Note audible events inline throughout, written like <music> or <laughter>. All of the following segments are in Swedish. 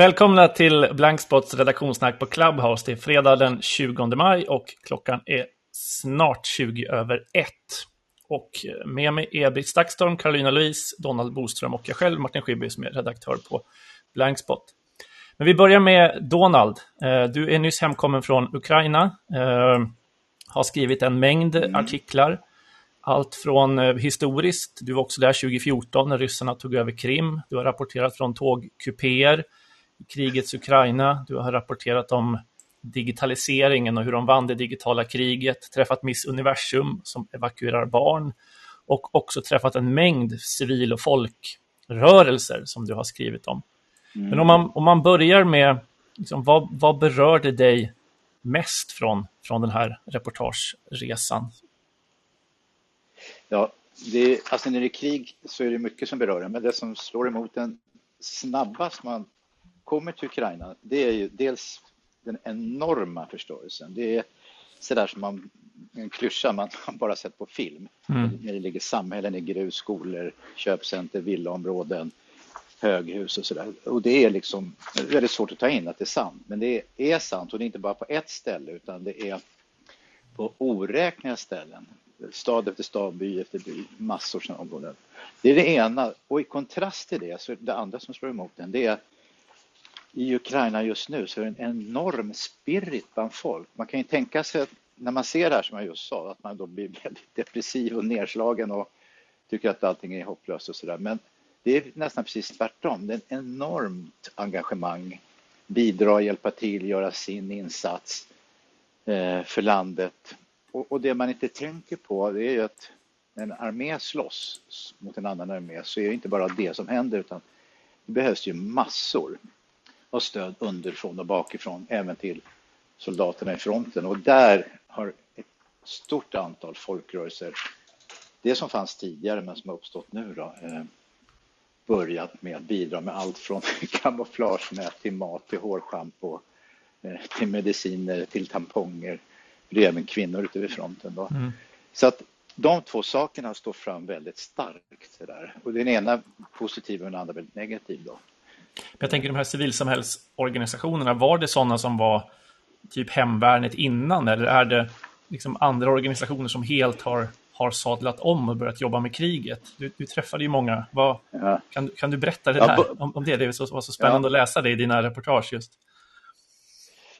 Välkomna till Blankspots redaktionssnack på Clubhouse. Det är fredag den 20 maj och klockan är snart 20 över 1. Och med mig är Britt Stakstorm, Carolina Louise, Donald Boström och jag själv, Martin Schibbye, som är redaktör på Blankspot. Men vi börjar med Donald. Eh, du är nyss hemkommen från Ukraina, eh, har skrivit en mängd mm. artiklar. Allt från eh, historiskt, du var också där 2014 när ryssarna tog över Krim. Du har rapporterat från tågkupéer krigets Ukraina. Du har rapporterat om digitaliseringen och hur de vann det digitala kriget, träffat Miss Universum som evakuerar barn och också träffat en mängd civil och folkrörelser som du har skrivit om. Mm. Men om man, om man börjar med, liksom, vad, vad berörde dig mest från, från den här reportageresan? Ja, det, alltså när det är krig så är det mycket som berör en, men det som slår emot en snabbast man kommer till Ukraina, det är ju dels den enorma förstörelsen. Det är sådär som man, en klyscha man, bara sett på film. Mm. När det ligger samhällen i grus, skolor, köpcenter, villaområden, höghus och sådär. Och det är liksom väldigt svårt att ta in att det är sant. Men det är sant och det är inte bara på ett ställe utan det är på oräkneliga ställen. Stad efter stad, by efter by, massor sådana områden. Det är det ena. Och i kontrast till det, så det andra som slår emot den, det är i Ukraina just nu så är det en enorm spirit bland folk. Man kan ju tänka sig att när man ser det här som jag just sa, att man då blir <laughs> väldigt depressiv och nedslagen och tycker att allting är hopplöst och sådär. Men det är nästan precis tvärtom. Det är ett enormt engagemang. Bidra, hjälpa till, göra sin insats eh, för landet. Och, det man inte tänker på det är ju att när en armé slåss mot en annan armé så är det inte bara det som händer utan det behövs ju massor av stöd underifrån och bakifrån även till soldaterna i fronten. Och där har ett stort antal folkrörelser, det som fanns tidigare men som har uppstått nu då, eh, börjat med att bidra med allt från <laughs> kamouflagenät till mat, till hårschampo, eh, till mediciner, till tamponger. Det är även kvinnor ute vid fronten. Då. Mm. Så att de två sakerna står fram väldigt starkt. Där. Och den ena positiv och den andra väldigt negativ. Då. Jag tänker de här civilsamhällsorganisationerna, var det sådana som var typ hemvärnet innan eller är det liksom andra organisationer som helt har, har sadlat om och börjat jobba med kriget? Du, du träffade ju många. Vad, ja. kan, kan du berätta det här, om, om det? Det var så, var så spännande ja. att läsa det i dina reportage just.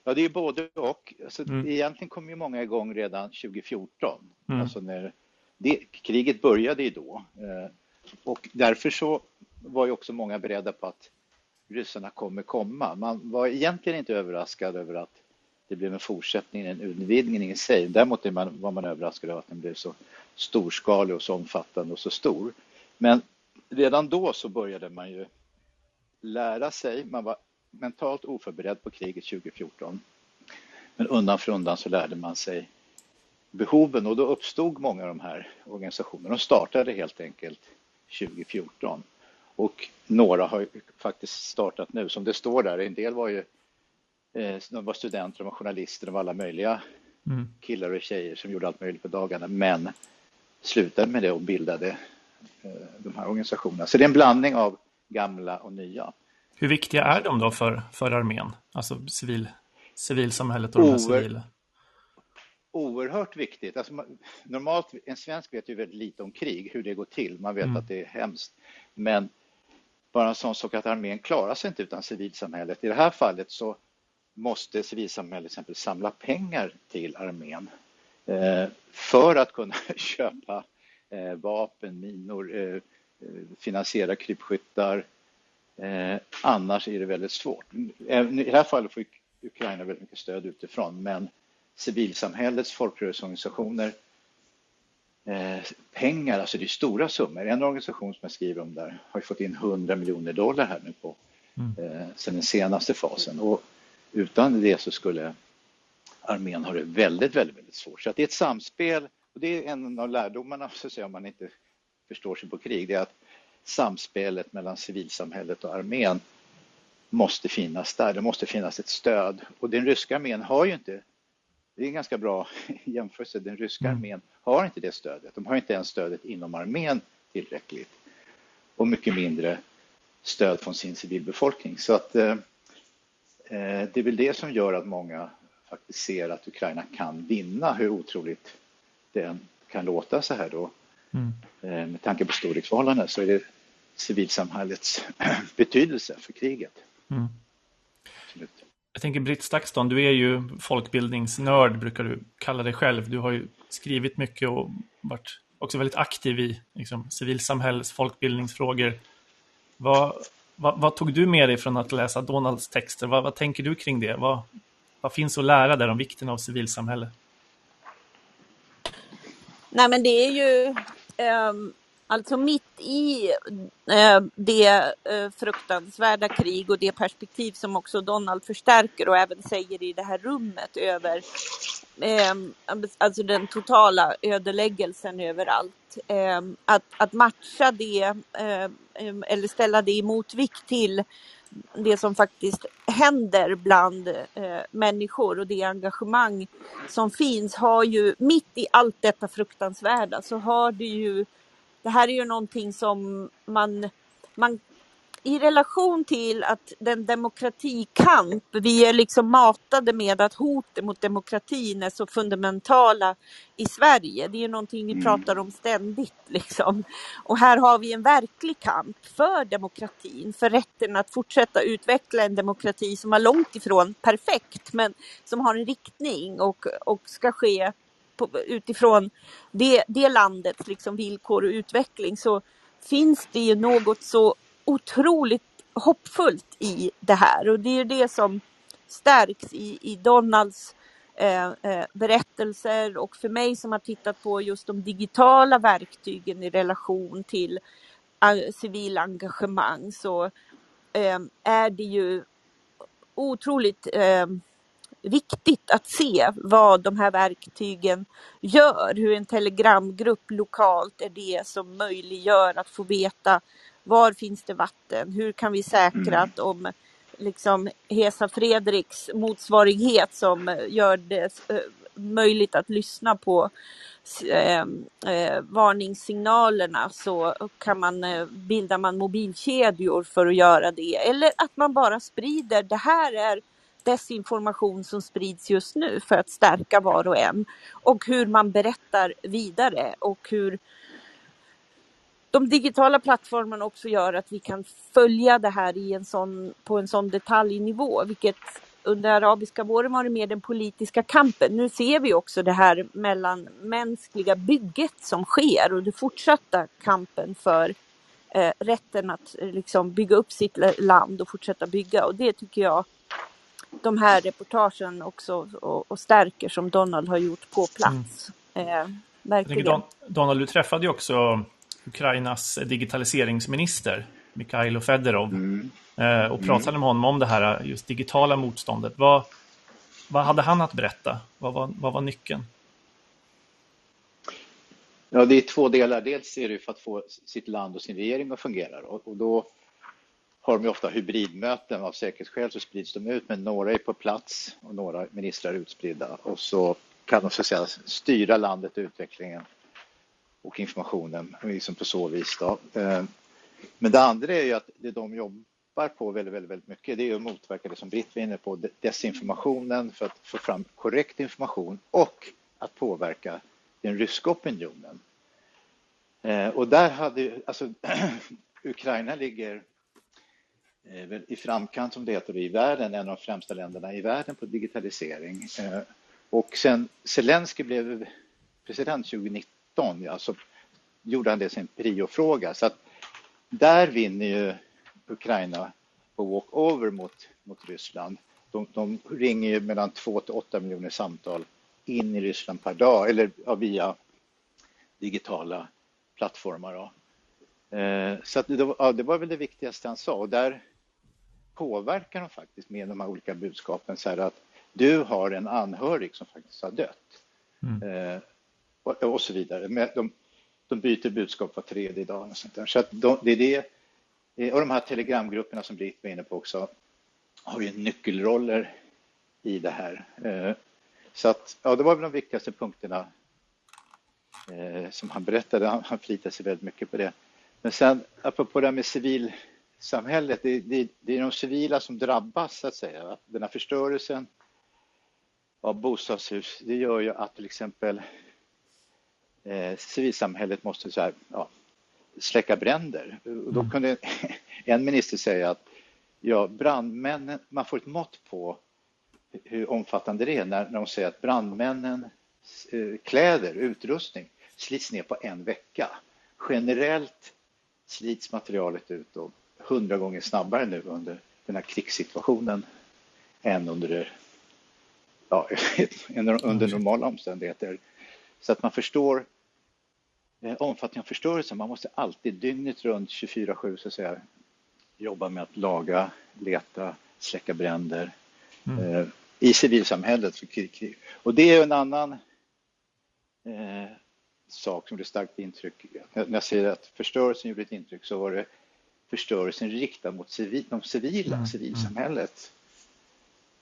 Ja, det är både och. Alltså, mm. Egentligen kom ju många igång redan 2014. Mm. Alltså när det, kriget började ju då. Eh, och därför så var ju också många beredda på att ryssarna kommer komma. Man var egentligen inte överraskad över att det blev en fortsättning, en utvidgning i sig. Däremot man, var man överraskad över att den blev så storskalig och så omfattande och så stor. Men redan då så började man ju lära sig. Man var mentalt oförberedd på kriget 2014. Men undan för undan så lärde man sig behoven och då uppstod många av de här organisationerna. De startade helt enkelt 2014. Och några har faktiskt startat nu, som det står där. En del var ju eh, de var studenter, de var journalister, de var alla möjliga mm. killar och tjejer som gjorde allt möjligt på dagarna, men slutade med det och bildade eh, de här organisationerna. Så det är en blandning av gamla och nya. Hur viktiga är de då för, för armén, alltså civil, civilsamhället och de här civila? Oerhört viktigt. Alltså, normalt, en svensk vet ju väldigt lite om krig, hur det går till. Man vet mm. att det är hemskt. Men bara en sån sak att armén klarar sig inte utan civilsamhället. I det här fallet så måste civilsamhället till exempel samla pengar till armén eh, för att kunna <laughs> köpa eh, vapen, minor, eh, finansiera krypskyttar. Annars är det väldigt svårt. I det här fallet får Ukraina väldigt mycket stöd utifrån men civilsamhällets folkrörelseorganisationer Eh, pengar, alltså det är stora summor. En organisation som jag skriver om där har fått in 100 miljoner dollar här nu på mm. eh, sen den senaste fasen och utan det så skulle armén ha det väldigt, väldigt, väldigt svårt. Så att det är ett samspel och det är en av lärdomarna så att säga, om man inte förstår sig på krig, det är att samspelet mellan civilsamhället och armén måste finnas där. Det måste finnas ett stöd och den ryska armén har ju inte det är en ganska bra <laughs> jämförelse. Den ryska mm. armén har inte det stödet. De har inte ens stödet inom armén tillräckligt och mycket mindre stöd från sin civilbefolkning. Så att eh, eh, det är väl det som gör att många faktiskt ser att Ukraina kan vinna, hur otroligt det än kan låta så här då. Mm. Eh, med tanke på storleksförhållanden så är det civilsamhällets <clears throat> betydelse för kriget. Mm. Jag tänker Britt Stakston, du är ju folkbildningsnörd brukar du kalla dig själv. Du har ju skrivit mycket och varit också väldigt aktiv i liksom, civilsamhälls folkbildningsfrågor. Vad, vad, vad, tog du med dig från att läsa Donalds texter? Vad, vad tänker du kring det? Vad, vad finns att lära där om vikten av civilsamhälle? Nej men det är ju um Alltså mitt i eh, det eh, fruktansvärda krig och det perspektiv som också Donald förstärker och även säger i det här rummet över eh, alltså den totala ödeläggelsen överallt. Eh, att, att matcha det eh, eller ställa det i motvikt till det som faktiskt händer bland eh, människor och det engagemang som finns har ju mitt i allt detta fruktansvärda så har det ju det här är ju någonting som man, man i relation till att den demokratikamp, vi är liksom matade med att hoten mot demokratin är så fundamentala i Sverige. Det är någonting vi mm. pratar om ständigt liksom. Och här har vi en verklig kamp för demokratin, för rätten att fortsätta utveckla en demokrati som är långt ifrån perfekt, men som har en riktning och, och ska ske på, utifrån det, det landets liksom villkor och utveckling så finns det ju något så otroligt hoppfullt i det här. Och det är det som stärks i, i Donalds eh, eh, berättelser och för mig som har tittat på just de digitala verktygen i relation till eh, civil engagemang så eh, är det ju otroligt eh, viktigt att se vad de här verktygen gör. Hur en telegramgrupp lokalt är det som möjliggör att få veta var finns det vatten? Hur kan vi säkra mm. att om liksom Hesa Fredriks motsvarighet som gör det eh, möjligt att lyssna på eh, eh, varningssignalerna så kan man, eh, bildar man mobilkedjor för att göra det. Eller att man bara sprider, det här är desinformation som sprids just nu för att stärka var och en och hur man berättar vidare och hur de digitala plattformarna också gör att vi kan följa det här i en sån, på en sån detaljnivå, vilket under arabiska våren var det mer den politiska kampen. Nu ser vi också det här mellanmänskliga bygget som sker och den fortsatta kampen för eh, rätten att eh, liksom bygga upp sitt land och fortsätta bygga och det tycker jag de här reportagen också och, och stärker som Donald har gjort på plats. Mm. Eh, verkligen. Don, Donald, du träffade ju också Ukrainas digitaliseringsminister Mikhailo Federov mm. eh, och pratade mm. med honom om det här just digitala motståndet. Vad, vad hade han att berätta? Vad var, vad var nyckeln? Ja, det är två delar. Dels är det för att få sitt land och sin regering att fungera och, och då har de ofta hybridmöten. Av säkerhetsskäl så sprids de ut, men några är på plats och några ministrar är utspridda. Och så kan de så att säga styra landet och utvecklingen och informationen liksom på så vis. Då. Eh, men det andra är ju att det de jobbar på väldigt, väldigt, väldigt mycket, det är att motverka det som Britt var inne på, desinformationen för att få fram korrekt information och att påverka den ryska opinionen. Eh, och där hade, alltså <clears throat> Ukraina ligger Eh, i framkant som det heter i världen, en av de främsta länderna i världen på digitalisering. Eh, och sen Zelensky blev president 2019, ja, så gjorde han det sin priofråga. Så att där vinner ju Ukraina på walkover mot, mot Ryssland. De, de ringer ju mellan 2 till 8 miljoner samtal in i Ryssland per dag, eller ja, via digitala plattformar. Då. Eh, så det, ja, det var väl det viktigaste han sa och där påverkar de faktiskt med de här olika budskapen så här att du har en anhörig som faktiskt har dött. Mm. Eh, och, och, så vidare. de, de byter budskap var tredje dag. Och sånt där. Så de, det är det. Eh, och de här telegramgrupperna som Britt var inne på också har ju nyckelroller i det här. Eh, så att, ja, det var väl de viktigaste punkterna som han berättade. Han, han förlitade sig väldigt mycket på det. Men sen apropå det här med civil civilsamhället, det, det, det är de civila som drabbas så att säga. Den här förstörelsen av bostadshus, det gör ju att till exempel eh, civilsamhället måste så här, ja, släcka bränder. Och då mm. kunde <laughs> en minister säga att ja, brandmännen, man får ett mått på hur omfattande det är när, när de säger att brandmännen eh, kläder, utrustning slits ner på en vecka. Generellt slits materialet ut hundra gånger snabbare nu under den här krigssituationen än under, ja, <laughs> under normala omständigheter. Så att man förstår eh, omfattningen av förstörelsen. Man måste alltid dygnet runt 24-7 så att säga jobba med att laga, leta, släcka bränder mm. eh, i civilsamhället. För krig. Och det är en annan eh, sak som gjorde starkt intryck. När jag säger att förstörelsen gjorde ett intryck så var det förstörelsen riktad mot civil, de civila, mm. civilsamhället.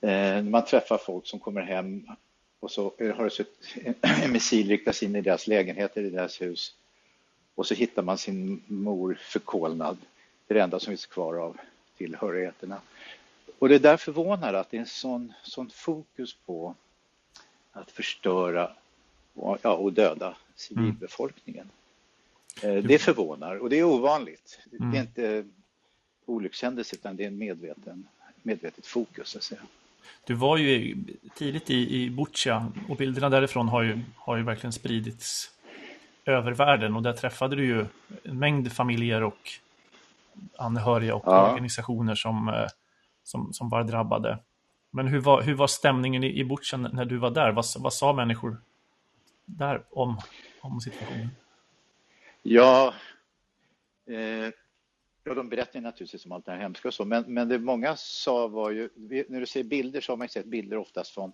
Eh, man träffar folk som kommer hem och så har det suttit <clears throat> en missil riktas in i deras lägenheter, i deras hus och så hittar man sin mor förkolnad. Det är det enda som finns kvar av tillhörigheterna. Och det är därför förvånande att det är en sån, sån fokus på att förstöra och, ja, och döda civilbefolkningen. Mm. Det förvånar och det är ovanligt. Mm. Det är inte olyckshändelse utan det är en medveten, medvetet fokus. Så att säga. Du var ju tidigt i, i Butja och bilderna därifrån har ju, har ju verkligen spridits över världen och där träffade du ju en mängd familjer och anhöriga och ja. organisationer som, eh, som, som var drabbade. Men hur var, hur var stämningen i, i Butja när du var där? Vad, vad sa människor där om, om situationen? Ja, eh, Ja, de berättar naturligtvis om allt det här hemska och så, men, men det många sa var ju, när du ser bilder så har man sett bilder oftast från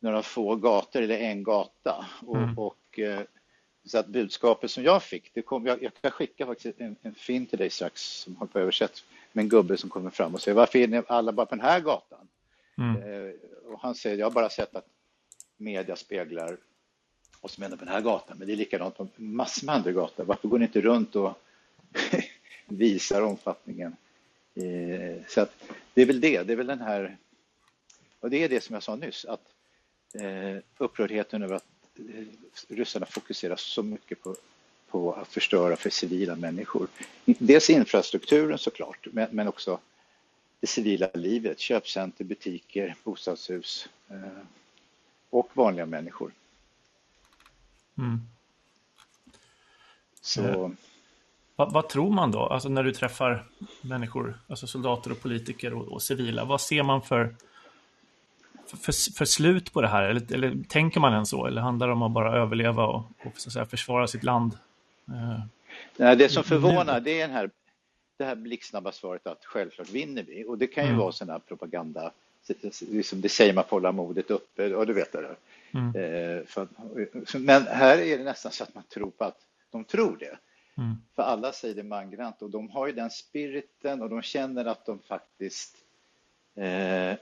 några få gator eller en gata. Och, mm. och eh, så att budskapet som jag fick, det kom, jag, jag kan skicka faktiskt en, en film till dig strax som har på översatt med en gubbe som kommer fram och säger varför är ni alla bara på den här gatan? Mm. Eh, och han säger, jag har bara sett att media speglar vad som händer på den här gatan, men det är likadant på massor med andra gator. Varför går ni inte runt och <laughs> visar omfattningen. Eh, så att det är väl det, det är väl den här, och det är det som jag sa nyss, att eh, upprördheten över att eh, ryssarna fokuserar så mycket på, på att förstöra för civila människor. Dels infrastrukturen såklart, men, men också det civila livet, köpcenter, butiker, bostadshus eh, och vanliga människor. Mm. Så vad, vad, tror man då, alltså när du träffar människor, alltså soldater och politiker och, och civila, vad ser man för, för, för, slut på det här? Eller, eller tänker man än så? Eller handlar det om att bara överleva och, och så säga, försvara sitt land? Eh, Nej, det som förvånar det är den här, det här blixtsnabba svaret att självklart vinner vi. Och det kan ju mm. vara sån här propaganda, liksom det säger man på att hålla modet uppe, och du vet det. Mm. Eh, för, men här är det nästan så att man tror på att de tror det. Mm. För alla säger det mangrant och de har ju den spiriten och de känner att de faktiskt eh,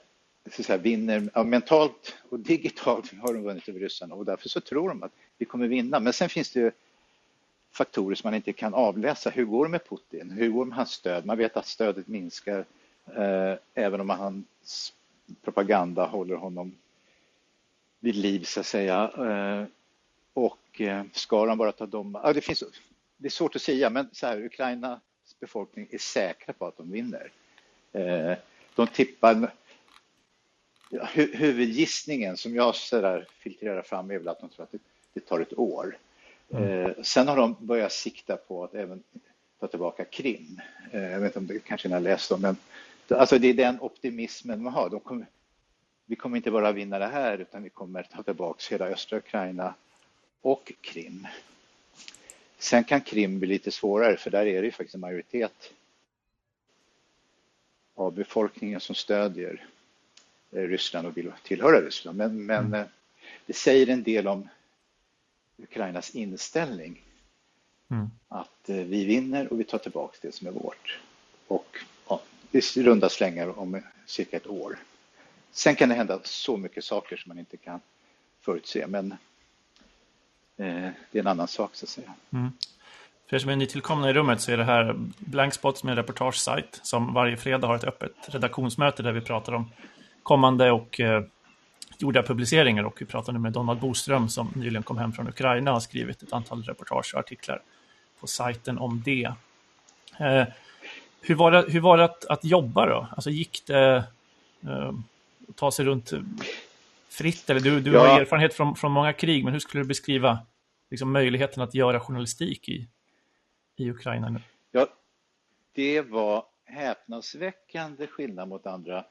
så säga, vinner ja, mentalt och digitalt har de vunnit över ryssarna och därför så tror de att vi kommer vinna. Men sen finns det ju faktorer som man inte kan avläsa. Hur går det med Putin? Hur går det med hans stöd? Man vet att stödet minskar eh, även om hans propaganda håller honom vid liv så att säga. Eh, och eh, ska de bara ta dem? Ja, det finns det är svårt att säga, men så här, Ukrainas befolkning är säkra på att de vinner. Eh, de tippar... huvudgissningen som jag så där filtrerar fram är väl att de tror att det, det tar ett år. Mm. Sen har de börjat sikta på att även ta tillbaka Krim. Jag vet inte om det kanske ni har läst om, men alltså det är den optimismen man har. De kommer, vi kommer inte bara vinna det här utan vi kommer ta tillbaka hela östra Ukraina och Krim. Sen kan Krim bli lite svårare för där är det ju faktiskt en majoritet av befolkningen som stödjer eh, Ryssland och vill tillhöra Ryssland. Men, men mm. Eh, det säger en del om Ukrainas inställning. Mm. Att eh, vi vinner och vi tar tillbaka det som är vårt. Och ja, det är runda slängar om cirka ett år. Sen kan det hända så mycket saker som man inte kan förutse. Men Eh, det är en annan sak så att säga. Mm. För er som är nytillkomna i rummet så är det här Blankspot som är en reportagesajt som varje fredag har ett öppet redaktionsmöte där vi pratar om kommande och eh, gjorda publiceringar och vi pratar nu med Donald Boström som nyligen kom hem från Ukraina och har skrivit ett antal reportage och artiklar på sajten om det. Eh, hur var det, hur var det att, att jobba då? Alltså gick det eh, ta sig runt fritt? Eller du, du ja. har erfarenhet från, från många krig, men hur skulle du beskriva liksom, möjligheten att göra journalistik i, i Ukraina nu? Ja, det var häpnadsväckande skillnad mot andra.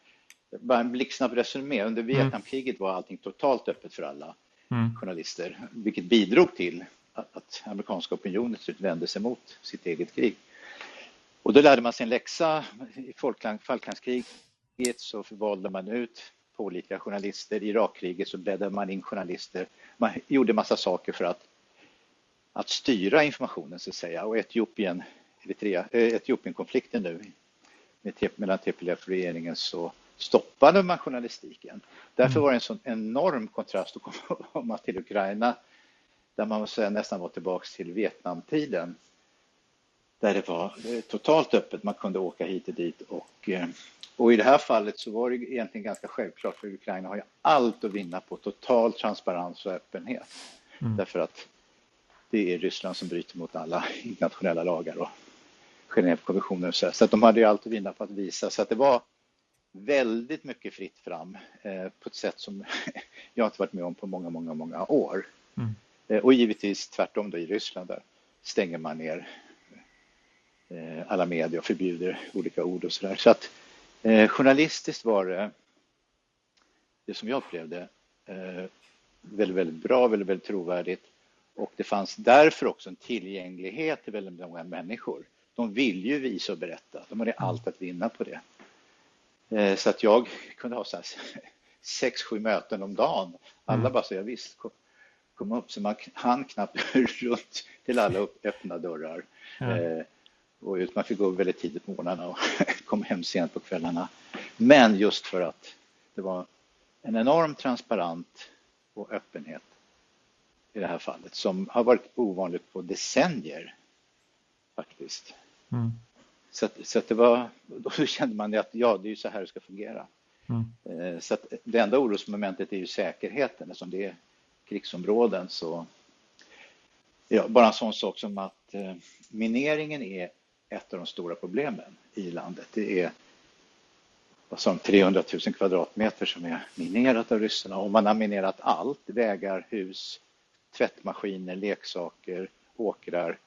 Bara en blixtsnabb resumé. Under mm. Vietnamkriget var allting totalt öppet för alla mm. journalister, vilket bidrog till att, att amerikanska opinionen vände sig mot sitt eget krig. Och då lärde man sig en läxa. I Falklandskriget så valde man ut pålitliga journalister. I Irakkriget så bäddade man in journalister. Man gjorde massa saker för att, att styra informationen så att säga. Och Etiopien, Eritrea, äh, Etiopienkonflikten nu med, mellan TPLF och regeringen så stoppade man journalistiken. Därför mm. var det en sån enorm kontrast att komma till Ukraina där man nästan var tillbaka till Vietnamtiden där det var eh, totalt öppet. Man kunde åka hit och dit och, eh, och i det här fallet så var det egentligen ganska självklart för Ukraina har ju allt att vinna på total transparens och öppenhet. Mm. Därför att det är Ryssland som bryter mot alla <laughs> internationella lagar och Genèvekonventioner och så. Så att de hade ju allt att vinna på att visa. Så att det var väldigt mycket fritt fram eh, på ett sätt som <laughs> jag inte varit med om på många, många, många år. Mm. Eh, och givetvis tvärtom då i Ryssland där stänger man ner alla medier och förbjuder olika ord och sådär. Så att eh, journalistiskt var det, det som jag upplevde, väldigt, väldigt bra, väldigt, väldigt trovärdigt och det fanns därför också en tillgänglighet till väldigt många människor. De vill ju visa och berätta, de hade allt att vinna på det. Så att jag kunde ha så här <laughs> sex, sju möten om dagen. Alla mm. bara så, jag visst, kom upp så man hann knappt <laughs> runt till alla öppna dörrar. Ja. Och man fick gå väldigt tidigt på morgnarna och <laughs> kom hem sent på kvällarna. Men just för att det var en enorm transparent och öppenhet i det här fallet som har varit ovanligt på decennier faktiskt. Mm. Så, att, så att det var, <laughs> då kände man att ja, det är ju så här det ska fungera. Mm. Eh, så att det enda orosmomentet är ju säkerheten eftersom det är krigsområden så ja, bara en sån sak som att eh, mineringen är ett av de stora problemen i landet. Det är vad som 300 000 kvadratmeter som är minerat av ryssarna och man har minerat allt, vägar, hus, tvättmaskiner, leksaker, åkrar.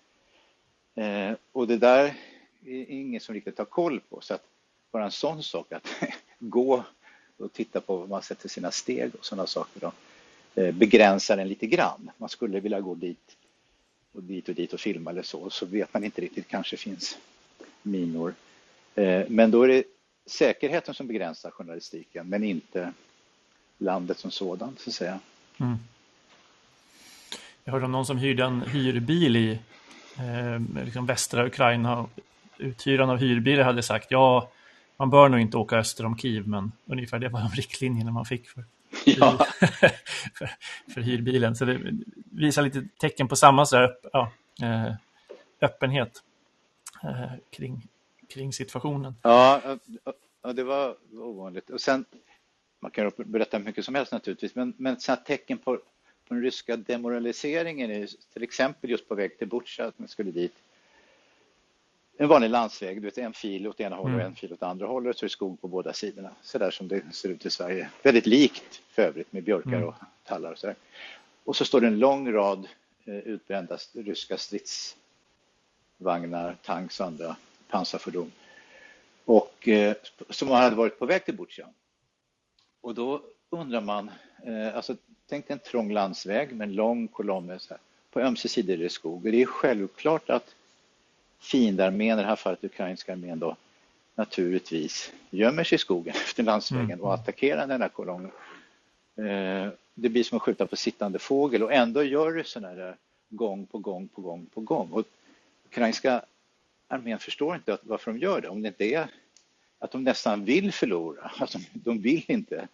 Eh, och det där är ingen som riktigt har koll på så att bara en sån sak att <laughs> gå och titta på var man sätter sina steg och sådana saker. Då. Eh, begränsar den lite grann. Man skulle vilja gå dit och dit och dit och filma eller så, så vet man inte riktigt, kanske finns minor. Eh, men då är det säkerheten som begränsar journalistiken, men inte landet som sådant, så att säga. Mm. Jag hörde om någon som hyrde en hyrbil i eh, liksom västra Ukraina. Uthyraren av hyrbilar hade sagt ja, man bör nog inte åka öster om Kiev, men ungefär det var de riktlinjerna man fick för ja. för, <laughs> för hyrbilen. Så det visar lite tecken på samma så här, ja, eh, öppenhet eh, kring, kring situationen. Ja, ja, det var ovanligt. Och sen, man kan berätta mycket som helst naturligtvis, men, men så tecken på, på den ryska demoraliseringen är till exempel just på väg till Butja, att man skulle dit en vanlig landsväg, du vet en fil åt ena hållet och mm. en fil åt andra hållet så är det skog på båda sidorna. Så där som det ser ut i Sverige. Väldigt likt för övrigt med björkar mm. och tallar och så där. Och så står det en lång rad eh, utbrända ryska stridsvagnar, tanks och andra pansarfordon. Och eh, som hade varit på väg till Butja. Och då undrar man, eh, alltså tänk en trång landsväg med en lång kolonn. På ömse sidor är det skog och det är självklart att fiendearmén, i det här fallet ukrainska armén då, naturligtvis gömmer sig i skogen <laughs> efter landsvägen mm. och attackerar den här kolongen. Eh, det blir som att skjuta på sittande fågel och ändå gör det sådana här gång på gång på gång på gång. Och ukrainska armén förstår inte varför de gör det, om det inte är att de nästan vill förlora. <laughs> Alltså, de vill inte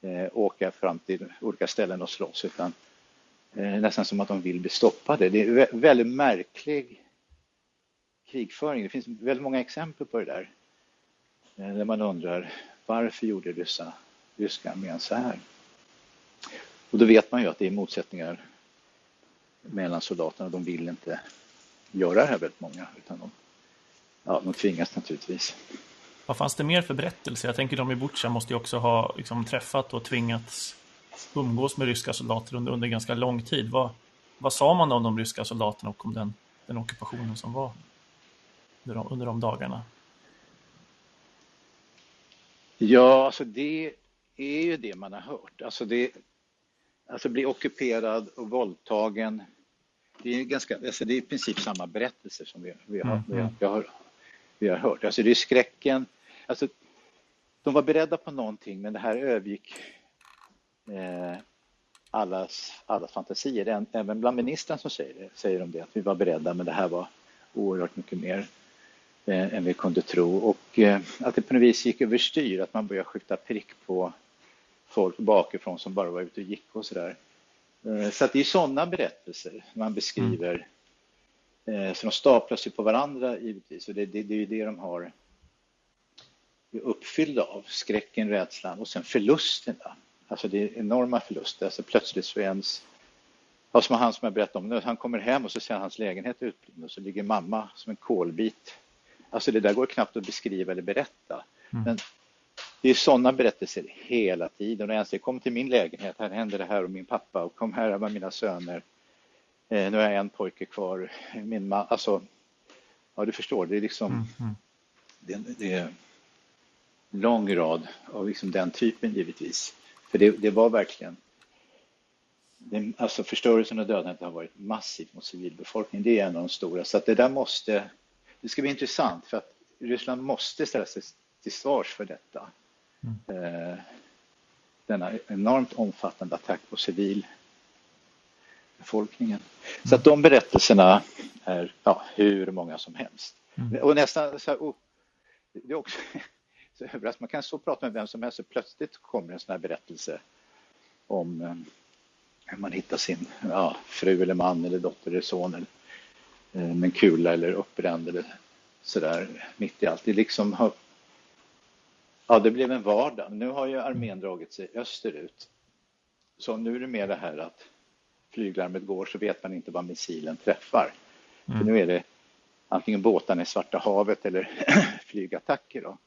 eh, åka fram till olika ställen och slåss utan eh, nästan som att de vill bli stoppade. Det är väldigt märklig krigföring. Det finns väldigt många exempel på det där. När där man undrar varför gjorde ryssa, ryska armén så här? Och då vet man ju att det är motsättningar mellan soldaterna. De vill inte göra det här väldigt många. Utan de, ja, de tvingas naturligtvis. Vad fanns det mer för berättelser? Jag tänker de i Butja måste ju också ha liksom, träffat och tvingats umgås med ryska soldater under, under ganska lång tid. Vad, vad sa man om de ryska soldaterna och om den, den ockupationen som var de, under de dagarna? Ja, alltså det är ju det man har hört. Alltså, det, alltså bli ockuperad och våldtagen. Det är, ganska, alltså det är i princip samma berättelser som vi, vi, har, mm. vi, har, vi, har, vi har hört. Alltså det är skräcken. Alltså, de var beredda på någonting men det här övergick eh, allas, allas fantasier. Även bland ministern som säger det, säger de det, att vi var beredda men det här var oerhört mycket mer eh, än vi kunde tro. Och eh, att det på något vis gick överstyr, att man började skjuta prick på folk bakifrån som bara var ute och gick och sådär. Eh, så att det är sådana berättelser man beskriver. Mm. Så de staplas ju på varandra givetvis och det, det, det är ju det de har är uppfyllda av. Skräcken, rädslan och sen förlusterna. Alltså det är enorma förluster. Alltså plötsligt så är ens Ja, som han som jag berättade om, han kommer hem och så ser han hans lägenhet utblind och så ligger mamma som en kolbit. Alltså det där går knappt att beskriva eller berätta. Mm. Men det är sådana berättelser hela tiden. Och jag säger, kom till min lägenhet, här händer det här och min pappa och kom här var mina söner. Eh, nu har jag en pojke kvar. Min man, alltså, ja du förstår, det är liksom, mm. mm. det, det, är en lång rad av liksom den typen givetvis. För det, det var verkligen, det, alltså förstörelsen och dödandet har varit massivt mot civilbefolkningen. Det är en av de stora. Så att det där måste, det ska bli intressant för att Ryssland måste ställa sig till svars för detta. Mm. Eh, denna enormt omfattande attack på civilbefolkningen. Så att de berättelserna är ja, hur många som helst. Mm. Och nästan så här, oh, det är också <laughs> så överraskande. Man kan så prata med vem som helst och plötsligt kommer en sån här berättelse om eh, hur man hittar sin ja, fru eller man eller dotter eller son eller, med en kula eller uppbränd eller sådär mitt i allt. Det liksom har Ja, det blev en vardag. Nu har ju armén dragit sig österut. Så nu är det mer det här att flyglarmet går så vet man inte vad missilen träffar. Mm. nu är det antingen båtarna i Svarta havet eller <clears throat> flygattacker. Då.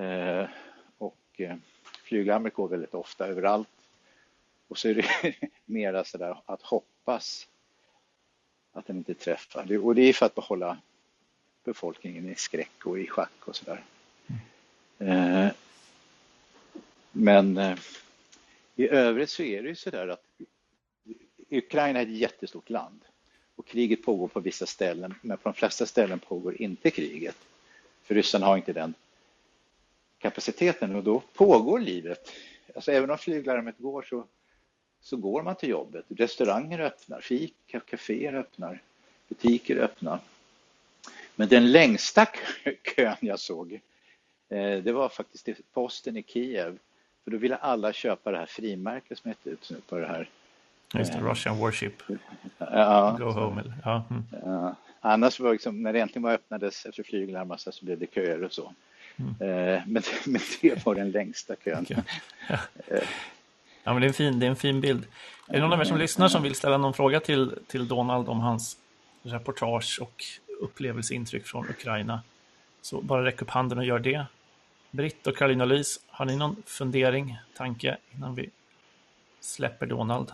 Eh, och eh, flyglarmet går väldigt ofta överallt. Och så är det <laughs> mera sådär att hoppas att den inte träffar. Och det är för att behålla befolkningen i skräck och i schack och sådär. Eh, men eh, i övrigt så är det ju så där att Ukraina är ett jättestort land och kriget pågår på vissa ställen men på de flesta ställen pågår inte kriget. För ryssarna har inte den kapaciteten och då pågår livet. Alltså även om flyglarmet går så, så går man till jobbet. Restauranger öppnar, fika, kaféer öppnar, butiker öppnar. Men den längsta <laughs> kön jag såg Eh, det var faktiskt posten i Kiev. För då ville alla köpa det här frimärket som hette ut nu på det här. Just det, Russian Warship. Ja. Go home. Ja. Mm. ja. Annars var det liksom, när det äntligen var öppnades efter flyglarm så blev det köer och så. Mm. Eh, men, <laughs> men det var den längsta kön. Ja. Ja. men det är en fin, det är en fin bild. Är det någon av er som lyssnar som vill ställa någon fråga till, till Donald om hans reportage och upplevelseintryck från Ukraina? Så bara räck upp handen och gör det. Britt och Karolina Lys, har ni någon fundering, tanke innan vi släpper Donald?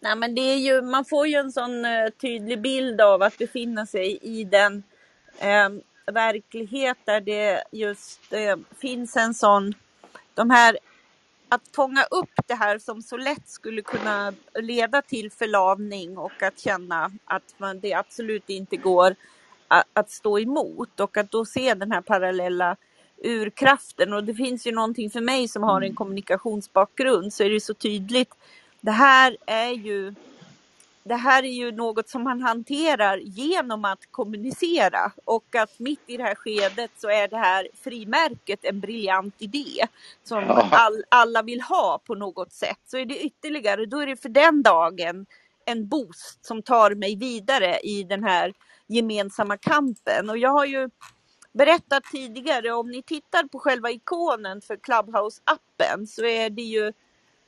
Nej, men det är ju, man får ju en sån uh, tydlig bild av att befinna sig i den uh, verklighet där det just uh, finns en sån, de här att fånga upp det här som så lätt skulle kunna leda till förlamning och att känna att man, det absolut inte går att, att stå emot och att då se den här parallella urkraften och det finns ju någonting för mig som har en mm. kommunikationsbakgrund så är det så tydligt. Det här är ju det här är ju något som man hanterar genom att kommunicera och att mitt i det här skedet så är det här frimärket en briljant idé som all, alla vill ha på något sätt. Så är det ytterligare, då är det för den dagen en boost som tar mig vidare i den här gemensamma kampen. Och jag har ju berättat tidigare, om ni tittar på själva ikonen för Clubhouse-appen så är det ju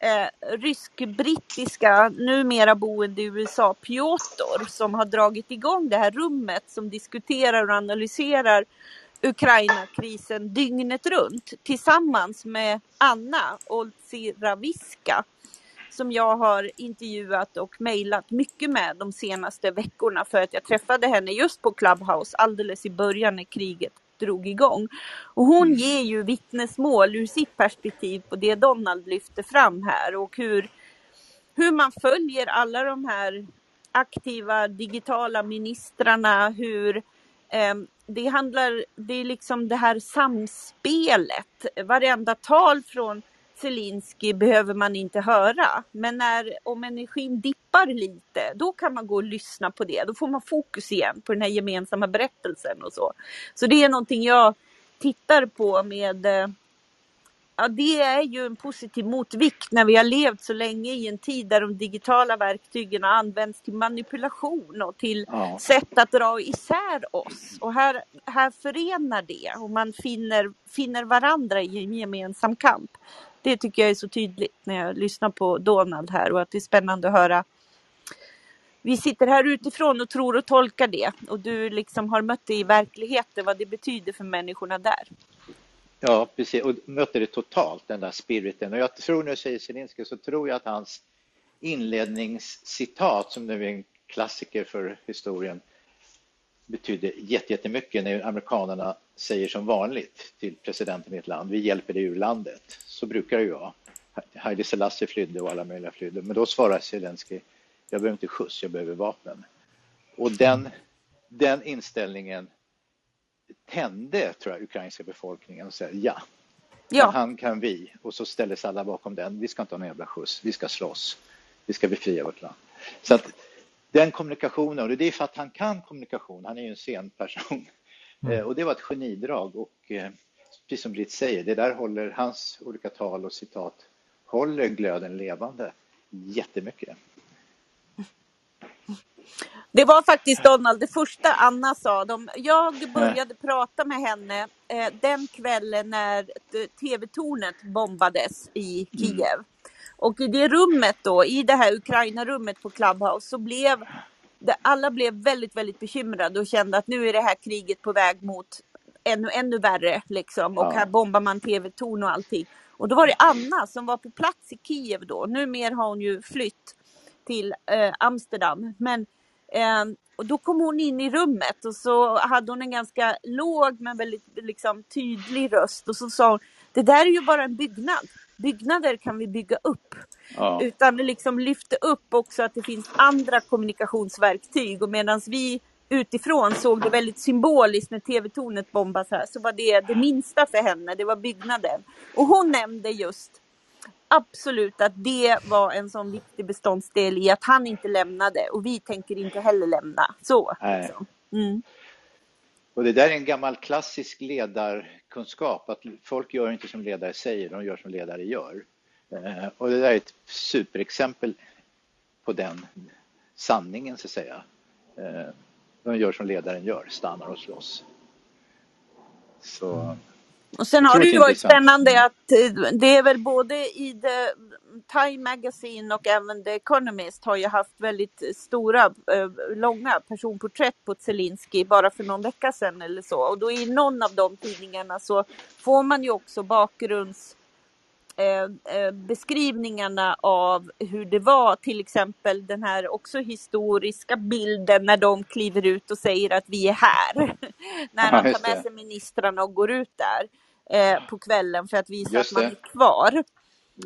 eh, rysk-brittiska, numera boende i USA, Piotr som har dragit igång det här rummet som diskuterar och analyserar Ukraina-krisen dygnet runt tillsammans med Anna Olsiraviska som jag har intervjuat och mejlat mycket med de senaste veckorna för att jag träffade henne just på Clubhouse alldeles i början när kriget drog igång. Och hon mm. ger ju vittnesmål ur sitt perspektiv på det Donald lyfter fram här och hur, hur man följer alla de här aktiva digitala ministrarna, hur eh, det handlar, det är liksom det här samspelet. Varenda tal från Zelensky behöver man inte höra. Men när, om energin dippar lite, då kan man gå och lyssna på det. Då får man fokus igen på den här gemensamma berättelsen och så. Så det är någonting jag tittar på med eh, Ja, det är ju en positiv motvikt när vi har levt så länge i en tid där de digitala verktygen har använts till manipulation och till ja. sätt att dra isär oss. Och här, här förenar det och man finner, finner varandra i en gemensam kamp. Det tycker jag är så tydligt när jag lyssnar på Donald här och att det är spännande att höra. Vi sitter här utifrån och tror och tolkar det och du liksom har mött det i verkligheten, vad det betyder för människorna där. Ja, precis, och möter det totalt, den där spiriten. Och jag tror, nu säger Zelenskyj, så tror jag att hans inledningscitat, som nu är en klassiker för historien, betyder jättemycket när amerikanerna säger som vanligt till presidenten i ett land, vi hjälper dig ur landet. Så brukar det ju vara. Haile Selassie flydde och alla möjliga flydde. Men då svarar Zelensky, jag behöver inte skjuts, jag behöver vapen. Och den, den inställningen tände, tror jag, ukrainska befolkningen och säger ja, ja. han kan vi. Och så ställer sig alla bakom den. Vi ska inte ha någon jävla skjuts, vi ska slåss. Vi ska befria vårt land. Så att den kommunikationen, och det är för att han kan kommunikation, han är ju en sen person. Mm. Eh, och det var ett genidrag och eh, precis som Britt säger, det där håller hans olika tal och citat håller glöden levande jättemycket. Det var faktiskt Donald, det första Anna sa. De, jag började prata med henne eh, den kvällen när tv-tornet bombades i mm. Kiev. Mm. Och i det rummet då, i det här Ukraina-rummet på Clubhouse, så blev det, alla blev väldigt, väldigt bekymrade och kände att nu är det här kriget på väg mot ännu, ännu värre liksom. Och ja. här bombar man tv-torn och allting. Och då var det Anna som var på plats i Kiev då. Numera har hon ju flytt till eh, Amsterdam. Men eh, och då kom hon in i rummet och så hade hon en ganska låg men väldigt liksom, tydlig röst och så sa hon Det där är ju bara en byggnad. Byggnader kan vi bygga upp. Ja. Utan liksom lyfte upp också att det finns andra kommunikationsverktyg och medan vi utifrån såg det väldigt symboliskt när tv-tornet bombas här så var det det minsta för henne, det var byggnaden. Och hon nämnde just absolut att det var en sån viktig beståndsdel i att han inte lämnade och vi tänker inte heller lämna. Så. Liksom. Mm. Och det där är en gammal klassisk kunskap att folk gör inte som ledare säger, de gör som ledare gör. Eh, och det där är ett superexempel på den sanningen så att säga. Eh, de gör som ledaren gör, stannar och slåss. Så och sen har det ju varit spännande att eh, det är väl både i The Time Magazine och även The Economist har ju haft väldigt stora, eh, långa personporträtt på Zelensky bara för någon vecka sedan eller så. Och då i någon av de tidningarna så får man ju också bakgrunds eh, beskrivningarna av hur det var, till exempel den här också historiska bilden när de kliver ut och säger att vi är här. <laughs> när han tar med sig ministrarna och går ut där eh, på kvällen för att visa att man är kvar.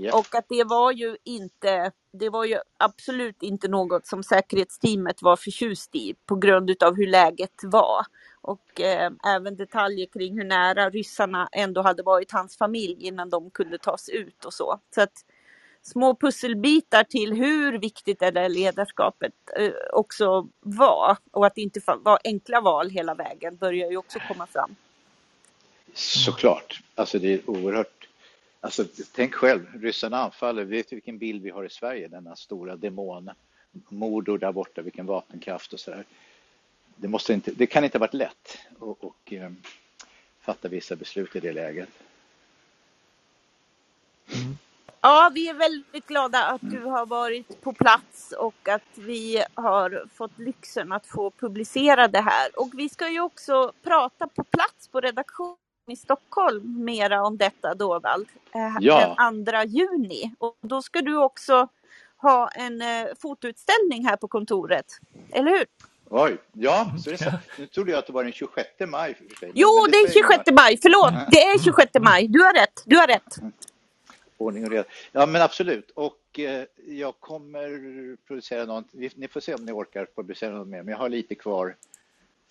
Yeah. Och att det var ju inte, det var ju absolut inte något som säkerhetsteamet var förtjust i på grund av hur läget var. Och eh, även detaljer kring hur nära ryssarna ändå hade varit hans familj innan de kunde tas ut och så. Så att små pusselbitar till hur viktigt det där ledarskapet eh, också var och att det inte var enkla val hela vägen börjar ju också komma fram. Såklart. Alltså det är oerhört. Alltså tänk själv, ryssarna anfaller. Vet du vilken bild vi har i Sverige? Denna stora demon. Mordor där borta, vilken vapenkraft och så där det, måste inte, det kan inte ha varit lätt att eh, fatta vissa beslut i det läget. Mm. Ja, vi är väldigt glada att du har varit på plats och att vi har fått lyxen att få publicera det här. Och vi ska ju också prata på plats på redaktionen i Stockholm mera om detta Dovald eh, ja. den 2 juni. Och då ska du också ha en eh, fotoutställning här på kontoret, eller hur? Oj, ja, så är det så. Nu trodde jag att det var den 26 maj. För sig. Jo, det, det är 26 maj, förlåt. Det är 26 maj, du har rätt, du har rätt. Ordning och reda. Ja, men absolut. Och eh, jag kommer producera något. Ni får se om ni orkar publicera något mer, men jag har lite kvar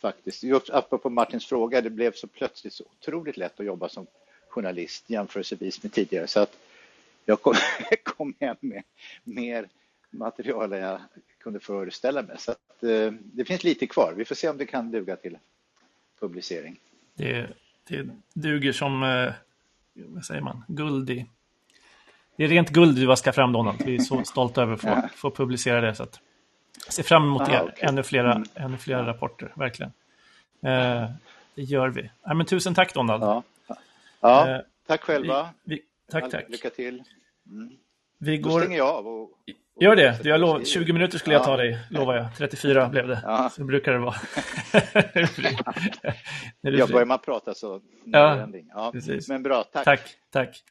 faktiskt. Just apropå Martins fråga, det blev så plötsligt så otroligt lätt att jobba som journalist jämförelsevis med tidigare. Så att jag kom, <laughs> kom hem med mer material än jag kunde föreställa mig. Så att, det finns lite kvar. Vi får se om det kan duga till publicering. Det, det duger som, eh, vad säger man, guld i... Det är rent guld vi vaskar fram Donald. Vi är så <laughs> stolta över att få, ja. få publicera det. Så att, ser fram emot Aha, er. Okay. ännu, flera, mm. ännu flera rapporter, verkligen. Eh, det gör vi. Ja, men tusen tack Donald. Ja, ja eh, tack själva. Vi, vi, tack, tack. Lycka till. Mm. Vi går... Då stänger jag av. Och Gör det. Jag lov... 20 minuter skulle jag ta dig, lovar jag. 34 blev det. Ja. Så brukar det vara. <laughs> jag börjar man prata så. Ja, ja. Precis. Men bra, tack. Tack, tack.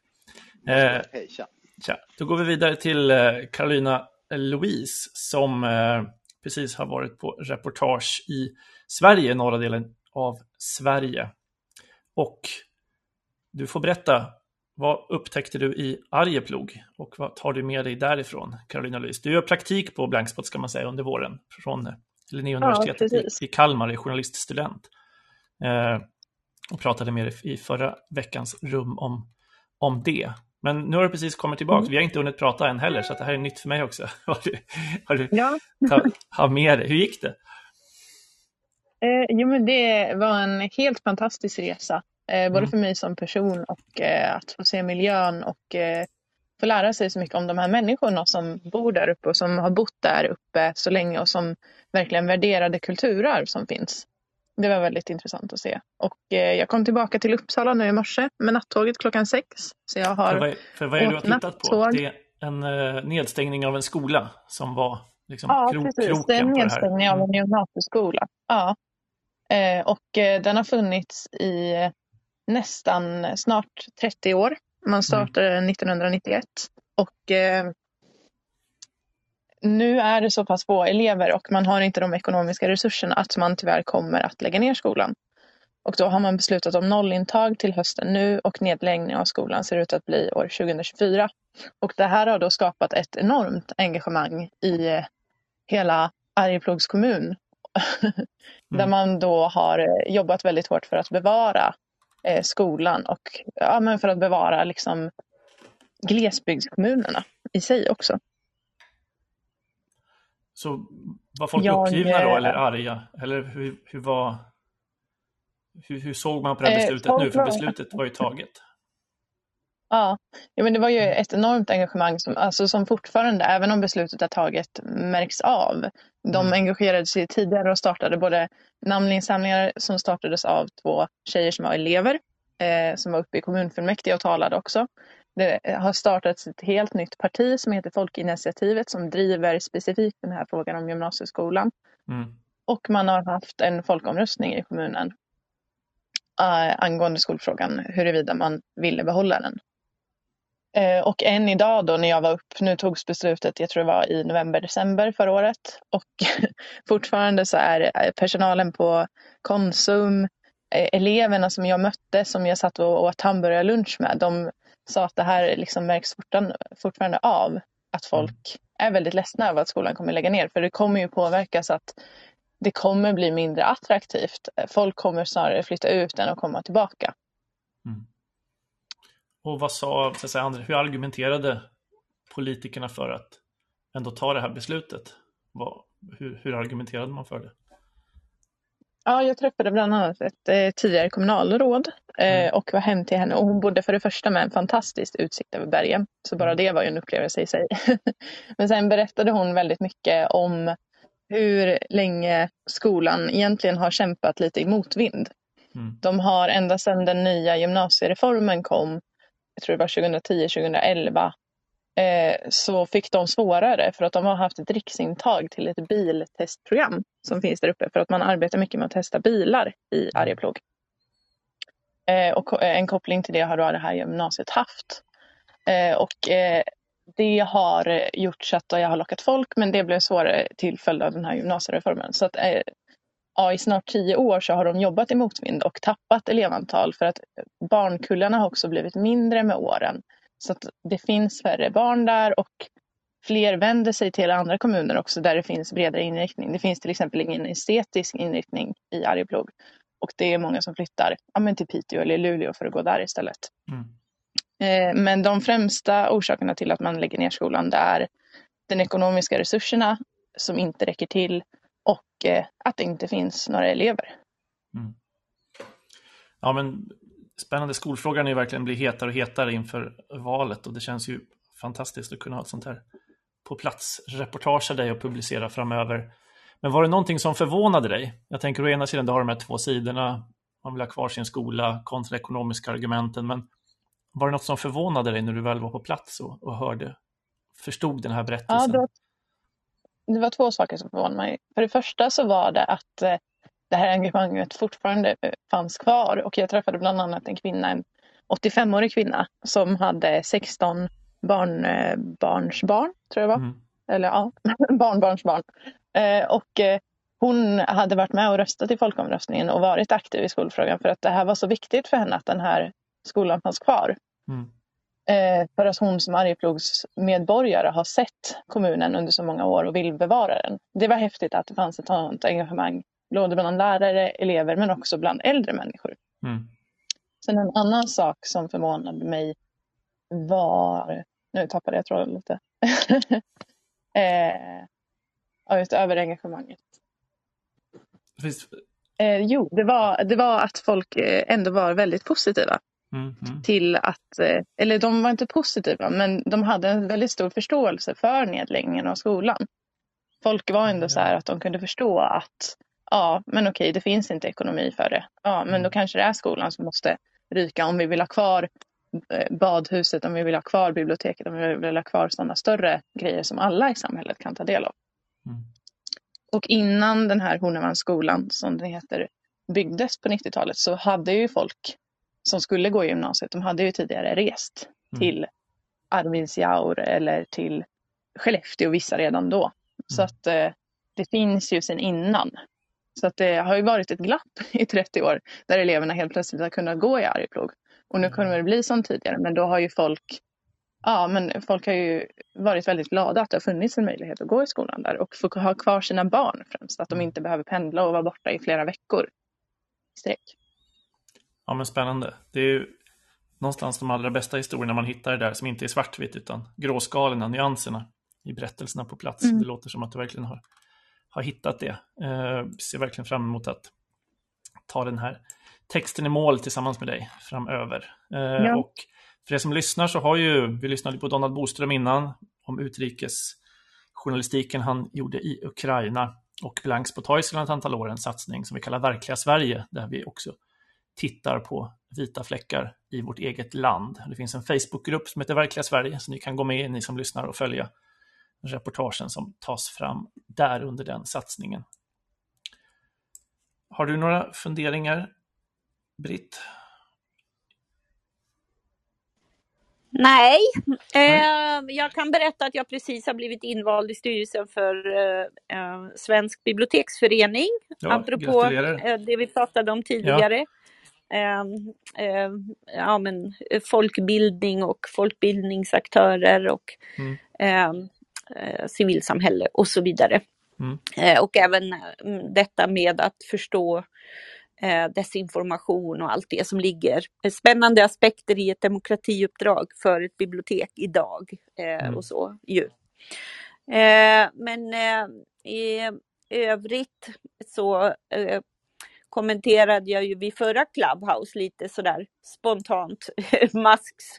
Eh, Hej, tja. tja. Då går vi vidare till eh, Carolina Louise som eh, precis har varit på reportage i Sverige, norra delen av Sverige. Och du får berätta vad upptäckte du i Arjeplog och vad tar du med dig därifrån, Carolina Lys? Du gör praktik på Blankspot ska man säga under våren från Linnéuniversitetet ja, i, i Kalmar, är journaliststudent. Eh, och pratade med dig i förra veckans rum om, om det. Men nu har du precis kommit tillbaka. Mm. Vi har inte hunnit prata än heller, så det här är nytt för mig också. <laughs> har du, har du ja. ta, ha med dig. Hur gick det? Eh, jo, men det var en helt fantastisk resa. Eh, både mm. för mig som person och eh, att få se miljön och eh, få lära sig så mycket om de här människorna som bor där uppe och som har bott där uppe så länge och som verkligen värderade kulturarv som finns. Det var väldigt intressant att se. Och eh, jag kom tillbaka till Uppsala nu i morse med nattåget klockan sex. Så jag har för vad, för vad är det du har tittat på? Det är en uh, nedstängning av en skola som var liksom ja, kro precis. Det är en nedstängning av en gymnasieskola. Ja. Eh, och eh, den har funnits i nästan snart 30 år. Man mm. startade mm. 1991 och eh, nu är det så pass få elever och man har inte de ekonomiska resurserna att man tyvärr kommer att lägga ner skolan. Och då har man beslutat om nollintag till hösten nu och nedläggning av skolan ser ut att bli år 2024. Och det här har då skapat ett enormt engagemang i hela Arjeplogs kommun. <laughs> Mm. Där man då har jobbat väldigt hårt för att bevara eh, skolan och ja, men för att bevara liksom glesbygdskommunerna i sig också. Så var folk jag, uppgivna då eller arga? Eller hur, hur var hur, hur såg man på det här eh, beslutet eh, nu? För beslutet var ju taget. Ja, ja men det var ju ett enormt engagemang som, alltså, som fortfarande, även om beslutet är taget, märks av. De mm. engagerade sig tidigare och startade både namninsamlingar som startades av två tjejer som var elever, eh, som var uppe i kommunfullmäktige och talade också. Det har startats ett helt nytt parti som heter Folkinitiativet som driver specifikt den här frågan om gymnasieskolan. Mm. Och man har haft en folkomröstning i kommunen äh, angående skolfrågan, huruvida man ville behålla den. Eh, och än idag då när jag var upp, nu togs beslutet, jag tror det var i november, december förra året. Och <laughs> fortfarande så är personalen på Konsum, eh, eleverna som jag mötte, som jag satt och åt hamburgarlunch med, de sa att det här liksom märks fortfarande av. Att folk är väldigt ledsna över att skolan kommer lägga ner. För det kommer ju påverka så att det kommer bli mindre attraktivt. Folk kommer snarare flytta ut än att komma tillbaka. Mm. Och vad sa, så säga, hur argumenterade politikerna för att ändå ta det här beslutet? Vad, hur, hur argumenterade man för det? Ja, jag träffade bland annat ett eh, tidigare kommunalråd eh, mm. och var hem till henne. Och hon bodde för det första med en fantastisk utsikt över bergen. Så bara mm. det var ju en upplevelse i sig. <laughs> Men sen berättade hon väldigt mycket om hur länge skolan egentligen har kämpat lite i motvind. Mm. De har ända sedan den nya gymnasiereformen kom, jag tror det var 2010-2011, eh, så fick de svårare för att de har haft ett riksintag till ett biltestprogram som finns där uppe för att man arbetar mycket med att testa bilar i mm. Arjeplog. Eh, och en koppling till det har då det här gymnasiet haft. Eh, och eh, det har gjort så att jag har lockat folk men det blev svårare till följd av den här gymnasiereformen. Så att, ja, i snart tio år så har de jobbat i motvind och tappat elevantal för att barnkullarna har också blivit mindre med åren. Så att det finns färre barn där och fler vänder sig till andra kommuner också där det finns bredare inriktning. Det finns till exempel ingen estetisk inriktning i Arjeplog och det är många som flyttar ja, men till Piteå eller Luleå för att gå där istället. Mm. Eh, men de främsta orsakerna till att man lägger ner skolan det är den ekonomiska resurserna som inte räcker till eh, att det inte finns några elever. Mm. Ja, men spännande. Skolfrågan är ju verkligen blir hetare och hetare inför valet och det känns ju fantastiskt att kunna ha ett sånt här på plats reportage av dig och publicera framöver. Men var det någonting som förvånade dig? Jag tänker å ena sidan, du har de här två sidorna, man vill ha kvar sin skola kontra ekonomiska argumenten, men var det något som förvånade dig när du väl var på plats och, och hörde, förstod den här berättelsen? Ja, det var, det var två saker som förvånade mig. För det första så var det att eh, det här engagemanget fortfarande fanns kvar och jag träffade bland annat en kvinna, en 85-årig kvinna som hade 16 barn, eh, tror jag var. Mm. Eller ja, <laughs> barnbarnsbarn. Eh, och hon hade varit med och röstat i folkomröstningen och varit aktiv i skolfrågan för att det här var så viktigt för henne att den här skolan fanns kvar. Mm. Eh, för att hon som Arjeplogs medborgare har sett kommunen under så många år och vill bevara den. Det var häftigt att det fanns ett sådant engagemang både bland lärare, elever men också bland äldre människor. Mm. Sen en annan sak som förvånade mig var, nu tappade jag tråden lite, <laughs> eh, utöver engagemanget. Eh, jo, det var, det var att folk eh, ändå var väldigt positiva. Mm, mm. Till att, eh, eller de var inte positiva, men de hade en väldigt stor förståelse för nedläggningen av skolan. Folk var ändå så här att de kunde förstå att ja, men okej, det finns inte ekonomi för det. Ja, men då mm. kanske det är skolan som måste ryka om vi vill ha kvar eh, badhuset, om vi vill ha kvar biblioteket, om vi vill ha kvar sådana större grejer som alla i samhället kan ta del av. Mm. Och innan den här Hornemannsskolan, som den heter, byggdes på 90-talet så hade ju folk som skulle gå i gymnasiet, de hade ju tidigare rest mm. till Arvidsjaur eller till Skellefteå, vissa redan då. Mm. Så att eh, det finns ju sedan innan. Så att det har ju varit ett glapp <laughs> i 30 år där eleverna helt plötsligt har kunnat gå i Arjeplog. Och nu kommer det bli som tidigare, men då har ju folk Ja, men folk har ju varit väldigt glada att det har funnits en möjlighet att gå i skolan där och få ha kvar sina barn främst. Att de inte behöver pendla och vara borta i flera veckor. Sträck. Ja, men spännande. Det är ju någonstans de allra bästa historierna man hittar där som inte är svartvitt utan gråskalorna, nyanserna i berättelserna på plats. Mm. Det låter som att du verkligen har har hittat det. Eh, ser verkligen fram emot att ta den här texten i mål tillsammans med dig framöver. Eh, ja. Och för er som lyssnar så har ju, vi lyssnade på Donald Boström innan om utrikesjournalistiken han gjorde i Ukraina och Blanks på sedan ett antal år en satsning som vi kallar Verkliga Sverige där vi också tittar på vita fläckar i vårt eget land. Det finns en Facebookgrupp som heter Verkliga Sverige så ni kan gå med, ni som lyssnar och följa reportagen som tas fram där under den satsningen. Har du några funderingar, Britt? Nej, eh, jag kan berätta att jag precis har blivit invald i styrelsen för eh, eh Svensk biblioteksförening. Ja, apropå eh, det vi pratade om tidigare. Ja. Ehm, ehm, ja, men, folkbildning och folkbildningsaktörer och mm. Ehm, eh, civilsamhälle och så vidare. Mm. Eh, och även mm, detta med att förstå eh, desinformation och allt det som ligger. Spännande aspekter i ett demokratiuppdrag för ett bibliotek idag mm. och så ju. men i övrigt så kommenterade jag ju vid förra Clubhouse lite sådär spontant <laughs> Musks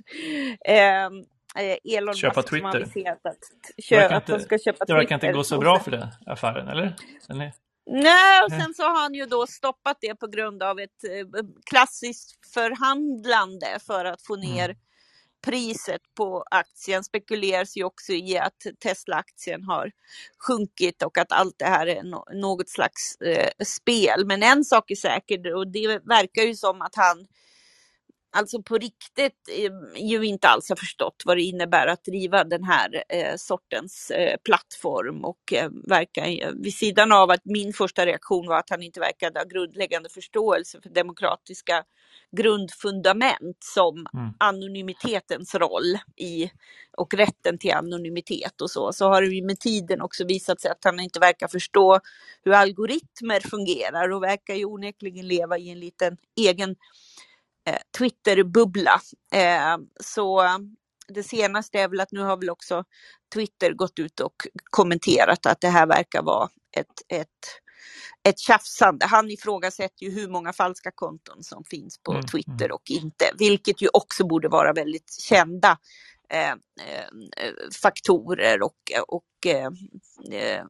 eh, Elon Köpa Musk som Twitter. aviserat att, Det kö, att de ska köpa Det verkar inte Twitter. gå så bra för den affären, eller? Är... Nej, och sen så har han ju då stoppat det på grund av ett eh, klassiskt förhandlande för att få ner Mm priset på aktien. Spekuleras ju också i att Tesla-aktien har sjunkit och att allt det här är no- något slags eh, spel. Men en sak är säker och det verkar ju som att han alltså på riktigt eh, ju inte alls har förstått vad det innebär att driva den här eh, sortens eh, plattform och eh, verkar eh, vid sidan av att min första reaktion var att han inte verkade ha grundläggande förståelse för demokratiska grundfundament som Mm. anonymitetens roll i och rätten till anonymitet och så, så har det ju med tiden också visat sig att han inte verkar förstå hur algoritmer fungerar och verkar ju onekligen leva i en liten egen eh, Twitter-bubbla. Eh, så det senaste är väl att nu har väl också Twitter gått ut och kommenterat att det här verkar vara ett, ett, ett tjafsande. Han ifrågasätter ju hur många falska konton som finns på Mm, Twitter och inte, vilket ju också borde vara väldigt kända eh, eh, faktorer och, och eh,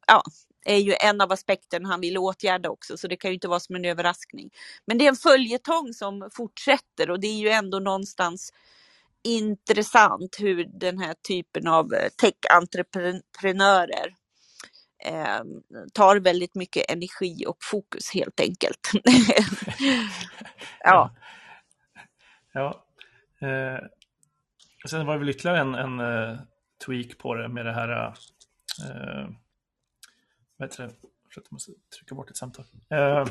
ja, är ju en av aspekterna han vill åtgärda också, så det kan ju inte vara som en överraskning. Men det är en följetong som fortsätter och det är ju ändå någonstans intressant hur den här typen av eh, tech-entreprenörer eh, tar väldigt mycket energi och fokus helt enkelt. <laughs> ja. Ja. Eh, sen var det väl ytterligare en, en eh, tweak på det med det här... Eh, vad heter det? Jag måste trycka bort ett samtal. Eh,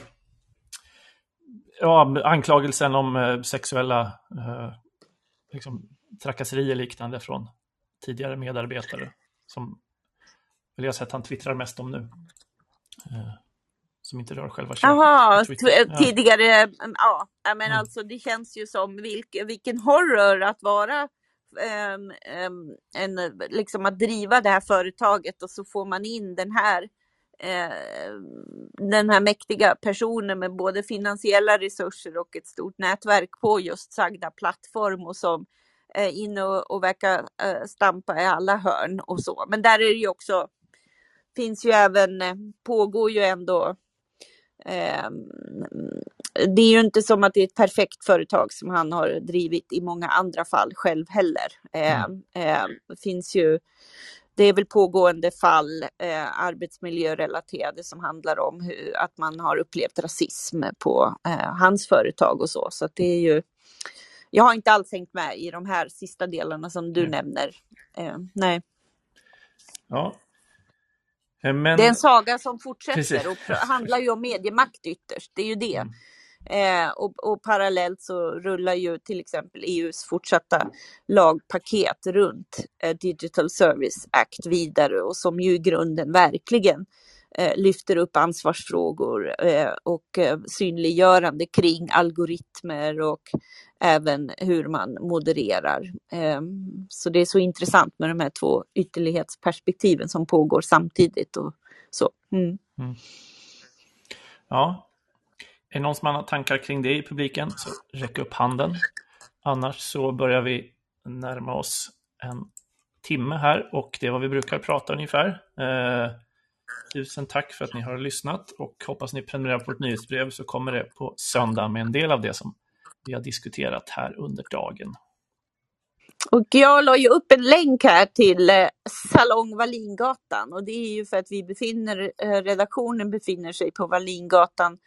ja, anklagelsen om eh, sexuella eh, liksom, trakasserier liknande från tidigare medarbetare. Som väl jag sett han twittrar mest om nu. Eh, som inte rör själva köpet. Jaha, Ja. tidigare, mm, ja, ja, men Mm. alltså det känns ju som vilk, vilken horror att vara ehm, ehm, en, liksom att driva det här företaget och så får man in den här eh, den här mäktiga personen med både finansiella resurser och ett stort nätverk på just sagda plattform och som är inne och, verkar eh, stampa i alla hörn och så. Men där är det ju också, finns ju även, eh, pågår ju ändå Ehm, det är ju inte som att det är ett perfekt företag som han har drivit i många andra fall själv heller. Ehm, ehm, det finns ju, det är väl pågående fall, eh, arbetsmiljörelaterade, som handlar om hur, att man har upplevt rasism på eh, hans företag och så. Så det är ju, jag har inte alls hängt med i de här sista delarna som du Nej. nämner. Ehm, nej. Ja. Eh, Men... Det är en saga som Precis. fortsätter och pr- handlar ju om mediemakt ytterst. Det är ju det. Mm. Eh, och, och parallellt så rullar ju till exempel EUs fortsatta lagpaket runt eh, Digital Service Act vidare och som ju i grunden verkligen eh, lyfter upp ansvarsfrågor eh, och eh, synliggörande kring algoritmer och även hur man modererar. Eh, så det är så intressant med de här två ytterlighetsperspektiven som pågår samtidigt och så. Mm. mm. Ja. Är det någon som har tankar kring det i publiken så räck upp handen. Annars så börjar vi närma oss en timme här och det är vad vi brukar prata ungefär. Eh, tusen tack för att ni har lyssnat och hoppas ni prenumererar på vårt nyhetsbrev så kommer det på söndag med en del av det som vi har diskuterat här under dagen. Och jag la ju upp en länk här till eh, Salong Wallingatan och det är ju för att vi befinner, eh, redaktionen befinner sig på Wallingatan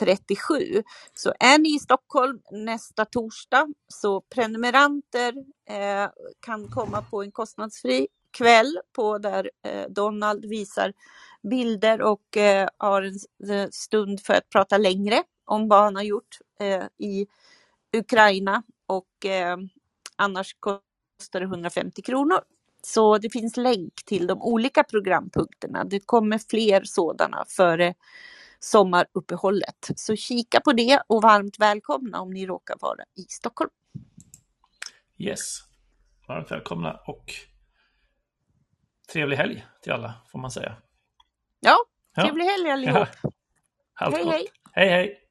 37. Så är ni i Stockholm nästa torsdag så prenumeranter eh, kan komma på en kostnadsfri kväll på där eh, Donald visar bilder och eh, har en eh, stund för att prata längre om vad han har gjort eh, i Ukraina och eh, annars kostar det 150 kronor. Så det finns länk till de olika programpunkterna. Det kommer fler sådana före sommaruppehållet. Så kika på det och varmt välkomna om ni råkar vara i Stockholm. Yes, varmt välkomna och trevlig helg till alla får man säga. Ja, Ja. trevlig helg allihop. <laughs> Allt Hej, gott. hej. Hej hej!